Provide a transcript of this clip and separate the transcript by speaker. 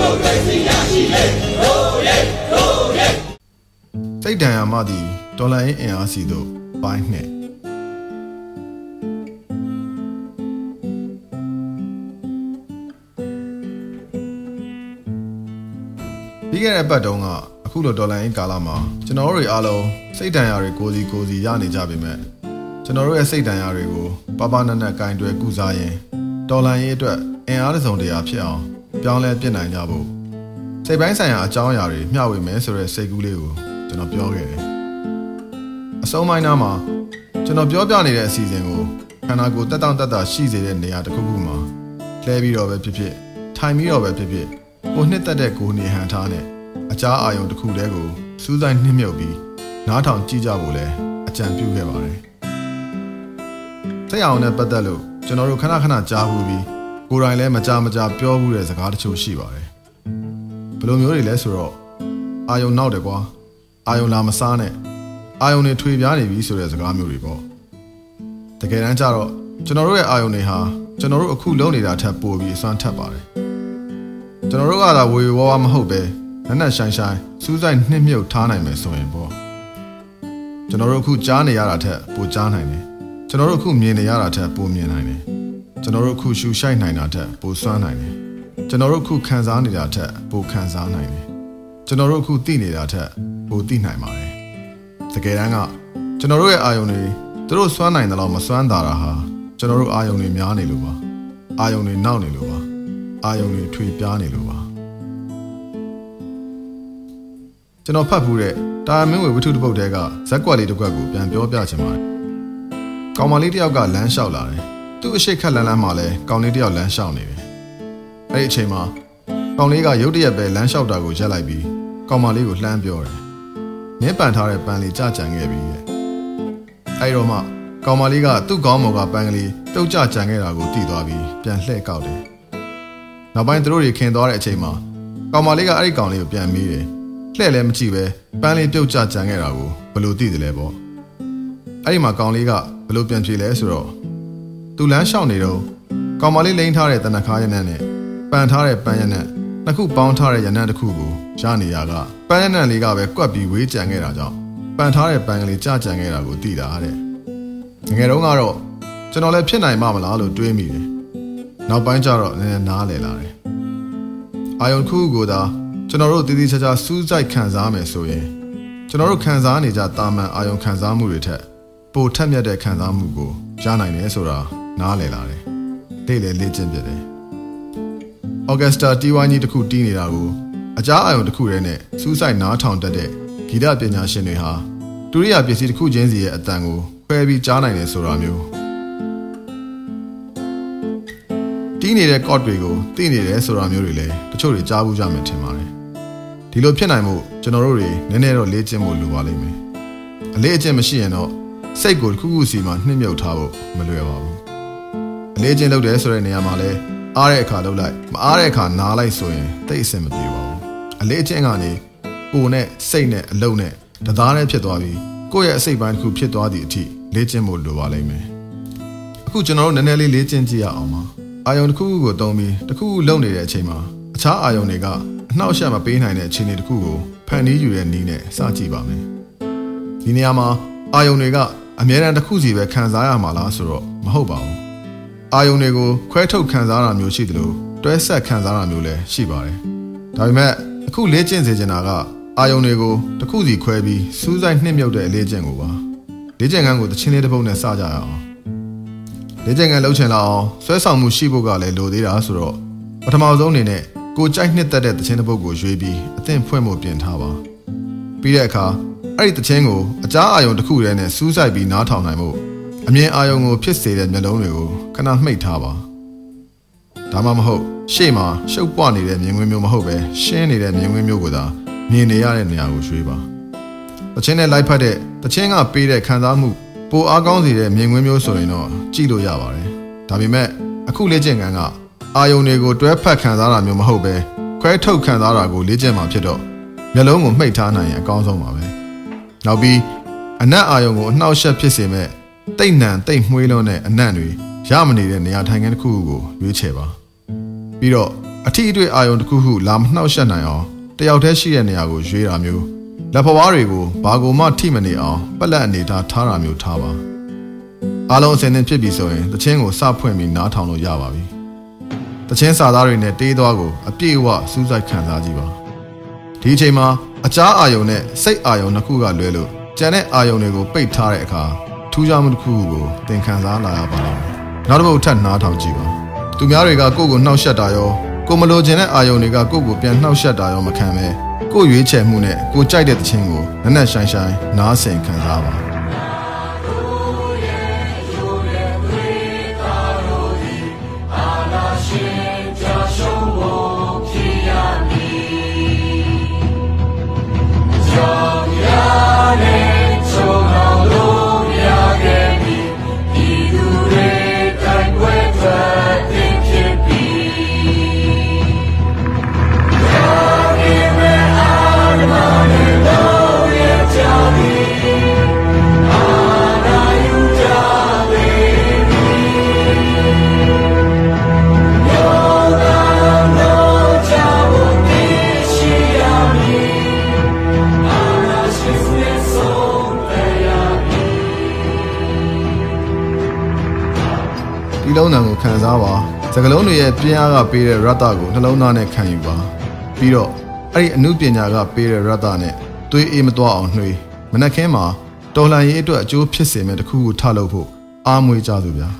Speaker 1: မိုကရေစီရရှိလေရိုးရဲရိုးရဲ
Speaker 2: စိတ်တန်ရာမသည်ဒေါ်လာရင်းအင်အားစီသို့ပိုင်းနှင့်ပြီးခဲ့တဲ့ပတ်တုန်းကအခုလိုဒေါ်လာရင်းကာလမှာကျွန်တော်တို့တွေအားလုံးစိတ်တန်ရာတွေကိုစီကိုစီရနေကြပေမဲ့ကျွန်တော်တို့ရဲ့စိတ်တန်ရာတွေကိုပပနက်နက်ကင်တွယ်ကုစားရင်ဒေါ်လာရင်းအတွက်အင်အားတစ်စုံတရာဖြစ်အောင် ပြောင်းလဲပြစ်နိုင်ကြဖို့စိတ်ပိုင်းဆိုင်ရာအကြောင်းအရာတွေမျှဝေမယ်ဆိုတဲ့စိတ်ကူးလေးကိုကျွန်တော်ပြောခဲ့တယ်။အဆုံးပိုင်းနားမှာကျွန်တော်ပြောပြနေတဲ့အစီအစဉ်ကိုခန္ဓာကိုယ်တက်တောင့်တက်တာရှိစေတဲ့နေရာတစ်ခုခုမှာလှဲပြီးတော့ပဲဖြစ်ဖြစ်ထိုင်ပြီးတော့ပဲဖြစ်ဖြစ်ကိုနှစ်သက်တဲ့ကိုနေဟန်ထားနဲ့အကြားအာယုံတစ်ခုတည်းကိုစူးစိုက်နှိမ့်မြုပ်ပြီးနားထောင်ကြည့်ကြဖို့လဲအကြံပြုခဲ့ပါတယ်။စိတ်အောင်နဲ့ပတ်သက်လို့ကျွန်တော်တို့ခဏခဏကြားဘူးပြီး ကိုယ်တိုင်လည်းမကြမကြပြောဘူးတဲ့စကားတချို့ရှိပါတယ်။ဘယ်လိုမျိုးတွေလဲဆိုတော့အာယုံနောက်တယ်ကွာအာယုံလာမစားနဲ့အာယုံတွေထွေပြားနေပြီဆိုတဲ့စကားမျိုးတွေပေါ့တကယ်တမ်းကျတော့ကျွန်တော်တို့ရဲ့အာယုံတွေဟာကျွန်တော်တို့အခုလုံးနေတာထက်ပိုပြီးအစွမ်းထက်ပါတယ်ကျွန်တော်တို့ကသာဝေဝါးဝါမဟုတ်ပဲနက်နက်ရှိုင်းရှိုင်းစူးစိုက်နှိမ့်မြုပ်ထားနိုင်မယ်ဆိုရင်ပေါ့ကျွန်တော်တို့အခုကြားနေရတာထက်ပိုကြားနိုင်တယ်ကျွန်တော်တို့အခုမြင်နေရတာထက်ပိုမြင်နိုင်တယ် ကျွန်တော်တို့အခုရှူရှိုက်နိုင်တာထက်ပိုစွမ်းနိုင်တယ်ကျွန်တော်တို့အခုခံစားနေတာထက်ပိုခံစားနိုင်တယ်ကျွန်တော်တို့အခုသိနေတာထက်ပိုသိနိုင်ပါတယ်တကယ်တမ်းကကျွန်တော်တို့ရဲ့အာယုံတွေသူတို့စွမ်းနိုင်တယ်လို့မစွမ်းတာတာဟာကျွန်တော်တို့အာယုံတွေများနေလို့ပါအာယုံတွေနောက်နေလို့ပါအာယုံတွေထွေပြားနေလို့ပါကျွန်တော်ဖတ်ဖူးတဲ့တာယာမင်းဝေဝတ္ထုတစ်ပုဒ်တဲကဇက်ကွက်လေးတစ်ကွက်ကိုပြန်ပြောပြချင်ပါတယ်ကောင်မလေးတစ်ယောက်ကလမ်းလျှောက်လာတယ် သူ့အရှိတ်ခက်လန်းလန်းမှာလဲကောင်လေးတစ်ယောက်လမ်းလျှောက်နေတယ်အဲ့ဒီအချိန်မှာကောင်လေးကရုတ်တရက်ပဲလမ်းလျှောက်တာကိုရက်လိုက်ပြီးကောင်မလေးကိုလှမ်းပြောတယ်။မြင်းပန်ထားတဲ့ပန်းလေးကြကြံခဲ့ပြီတဲ့။အဲဒီတော့မှကောင်မလေးကသူ့ကောင်းမော်ကပန်းကလေးပြုတ်ကြကြံခဲ့တာကိုသိသွားပြီးပြန်လှည့်ကောက်တယ်။နောက်ပိုင်းသူတို့တွေခင်သွားတဲ့အချိန်မှာကောင်မလေးကအဲ့ဒီကောင်လေးကိုပြန်မေးတယ်။လှည့်လည်းမကြည့်ပဲပန်းလေးပြုတ်ကြကြံခဲ့တာကိုဘယ်လိုသိတယ်လဲပေါ့။အဲ့ဒီမှာကောင်လေးကဘယ်လိုပြန်ဖြေလဲဆိုတော့ သူလမ်းလျှောက်နေတော့ကောင်မလေးလိမ့်ထားတဲ့တနခါရနက်နဲ့ပန်ထားတဲ့ပန်းရနက်နှစ်ခုပေါင်းထားတဲ့ရနံ့တစ်ခုကိုရနေရကပန်းရနံ့လေးကပဲကွက်ပြီးဝေးကြံခဲ့တာကြောင့်ပန်ထားတဲ့ပန်းကလေးကြကြံခဲ့တာကိုသိတာတဲ့ငငယ်တုန်းကတော့ကျွန်တော်လည်းဖြစ်နိုင်မှမလားလို့တွေးမိတယ်နောက်ပိုင်းကျတော့နည်းနည်းနားလည်လာတယ်အာယုံခုကိုသာကျွန်တော်တို့တည်တည်ချာချာစူးစိုက်ခံစားမယ်ဆိုရင်ကျွန်တော်တို့ခံစားနေကြတာမန်အာယုံခံစားမှုတွေထက်ပိုထက်မြက်တဲ့ခံစားမှုကိုရနိုင်တယ်ဆိုတာ နားလည်လာတယ်လေ့လေလေ့ကျင့်ပြတယ်ဩဂတ်စတာတီဝိုင်းကြီးတစ်ခုတီးနေတာကိုအကြားအာရုံတစ်ခုတည်းနဲ့စူးစိုက်နားထောင်တတ်တဲ့ဂီတပညာရှင်တွေဟာဒုတိယပစ္စည်းတစ်ခုချင်းစီရဲ့အတန်ကိုခွဲပြီးကြားနိုင်တယ်ဆိုတာမျိုးတီးနေတဲ့ chord တွေကိုသိနေတယ်ဆိုတာမျိုးတွေလည်းတချို့တွေကြားဘူးကြမယ်ထင်ပါတယ်ဒီလိုဖြစ်နိုင်မှုကျွန်တော်တို့တွေနည်းနည်းတော့လေ့ကျင့်ဖို့လိုပါလိမ့်မယ်အလေးအကျင့်မရှိရင်တော့စိတ်ကိုတစ်ခုခုစီမှာနှိမ့်မြုပ်ထားဖို့မလွယ်ပါဘူး အလေးအကျင့်လုပ်တယ်ဆိုတဲ့နေရာမှာလည်းအားတဲ့အခါလုပ်လိုက်မအားတဲ့အခါနားလိုက်ဆိုရင်တိတ်အဆင်မပြေပါဘူးအလေးအကျင့်ကနေကိုယ်နဲ့စိတ်နဲ့အလုံးနဲ့တသားနဲ့ဖြစ်သွားပြီးကိုယ့်ရဲ့အစိတ်ပိုင်းတစ်ခုဖြစ်သွားသည့်အထိလေ့ကျင့်ဖို့လိုပါလိမ့်မယ်အခုကျွန်တော်တို့နည်းနည်းလေးလေ့ကျင့်ကြည့်ရအောင်ပါအာယုံတစ်ခုခုကိုတုံးပြီးတစ်ခုခုလုပ်နေတဲ့အချိန်မှာအခြားအာယုံတွေကအနှောက်အယှက်မပေးနိုင်တဲ့အခြေအနေတစ်ခုကိုဖန်တီးယူတဲ့နည်းနဲ့စကြည့်ပါမယ်ဒီနေရာမှာအာယုံတွေကအမြဲတမ်းတစ်ခုစီပဲခံစားရမှာလားဆိုတော့မဟုတ်ပါဘူး အာယုံတွေကိုခွဲထုတ်ခံစားတာမျိုးရှိတယ်လို့တွဲဆက်ခံစားတာမျိုးလည်းရှိပါတယ်ဒါပေမဲ့အခုလေ့ကျင့်စေချင်တာကအာယုံတွေကိုတစ်ခုစီခွဲပြီးစူးစိုက်နှိမ့်မြုပ်တဲ့လေ့ကျင့်ကိုပါလေ့ကျင့်ခန်းကိုတချင်းလေးတစ်ပုတ်နဲ့စကြရအောင်လေ့ကျင့်ခန်းလှုပ်ချင်လာအောင်ဆွဲဆောင်မှုရှိဖို့ကလည်းလိုသေးတာဆိုတော့ပထမဆုံးအနေနဲ့ကိုကြိုက်နှစ်သက်တဲ့တချင်းတစ်ပုတ်ကိုရွေးပြီးအသင့်ဖွင့်ဖို့ပြင်ထားပါပြီးတဲ့အခါအဲ့ဒီတချင်းကိုအကြားအာယုံတစ်ခုတည်းနဲ့စူးစိုက်ပြီးနားထောင်နိုင်ဖို့ အမြင်အာယုံကိုဖြစ်စေတဲ့မျက်လုံးတွေကိုခဏမှိတ်ထားပါဒါမှမဟုတ်ရှေ့မှာရှုပ်ပွနေတဲ့မြင်ကွင်းမျိုးမဟုတ်ပဲရှင်းနေတဲ့မြင်ကွင်းမျိုးကိုသာမြင်နေရတဲ့နေရာကိုရွှေ့ပါတချင်းနဲ့လိုက်ဖက်တဲ့တချင်းကပေးတဲ့ခံစားမှုပိုအားကောင်းစေတဲ့မြင်ကွင်းမျိုးဆိုရင်တော့ကြည့်လို့ရပါတယ်ဒါပေမဲ့အခုလေ့ကျင့်ခန်းကအာယုံတွေကိုတွဲဖက်ခံစားတာမျိုးမဟုတ်ပဲခွဲထုတ်ခံစားတာကိုလေ့ကျင့်မှဖြစ်တော့မျက်လုံးကိုမှိတ်ထားနိုင်ရင်အကောင်းဆုံးပါပဲနောက်ပြီးအနက်အာယုံကိုအနှောက်အယှက်ဖြစ်စေမဲ့ တိတ်နံတိတ်မှွေးလုံးတဲ့အနံ့တွေရမနေတဲ့နေရာထိုင်ခင်းတစ်ခုကိုရွေးချယ်ပါပြီးတော့အထီးအတွေ့အာယုံတစ်ခုခုလာမနှောက်ယှက်နိုင်အောင်တယောက်တည်းရှိတဲ့နေရာကိုရွေးတာမျိုးလက်ဖွားတွေကိုဘာကိုမှထိမနေအောင်ပက်လက်အနေထားထားတာမျိုးထားပါအားလုံးအစင်းသင်ဖြစ်ပြီဆိုရင်တချင်းကိုစဖွင့်ပြီးနားထောင်လို့ရပါပြီတချင်းစာသားတွေနဲ့တေးသွားကိုအပြည့်အဝစူးစိုက်ခံစားကြည့်ပါဒီအချိန်မှာအကြားအာယုံနဲ့စိတ်အာယုံနှစ်ခုကလွဲလို့ကြံတဲ့အာယုံတွေကိုပိတ်ထားတဲ့အခါ ထူးခြားမှုတစ်ခုခုကိုသင်ခံစားလာရပါလိမ့်မယ်နောက်တစ်ပုတ်ထပ်နားထောင်ကြည့်ပါသူများတွေကကိုယ့်ကိုနှောက်ယှက်တာရောကိုမလိုချင်တဲ့အာယုံတွေကကိုယ့်ကိုပြန်နှောက်ယှက်တာရောမခံပဲကိုယ့်ရွေးချယ်မှုနဲ့ကိုကြိုက်တဲ့သချင်းကိုနက်နက်ရှိုင်းရှိုင်းနားဆင်ခံစားပါ န်ကိုခံစားပါစကလုံးတွေရဲ့ပြင်းအားကပေးတဲ့ရတ္တကိုနှလုံးသားနဲ့ခံယူပါပြီးတော့အဲ့ဒီအမှုပညာကပေးတဲ့ရတ္တနဲ့သွေးအေးမသွားအောင်နှွေးမနှက်ခင်းမှာတော်လှန်ရေးအတွက်အကျိုးဖြစ်စေမဲ့တခုခုထလုပ်ဖို့အားမွေးကြသူဗျာ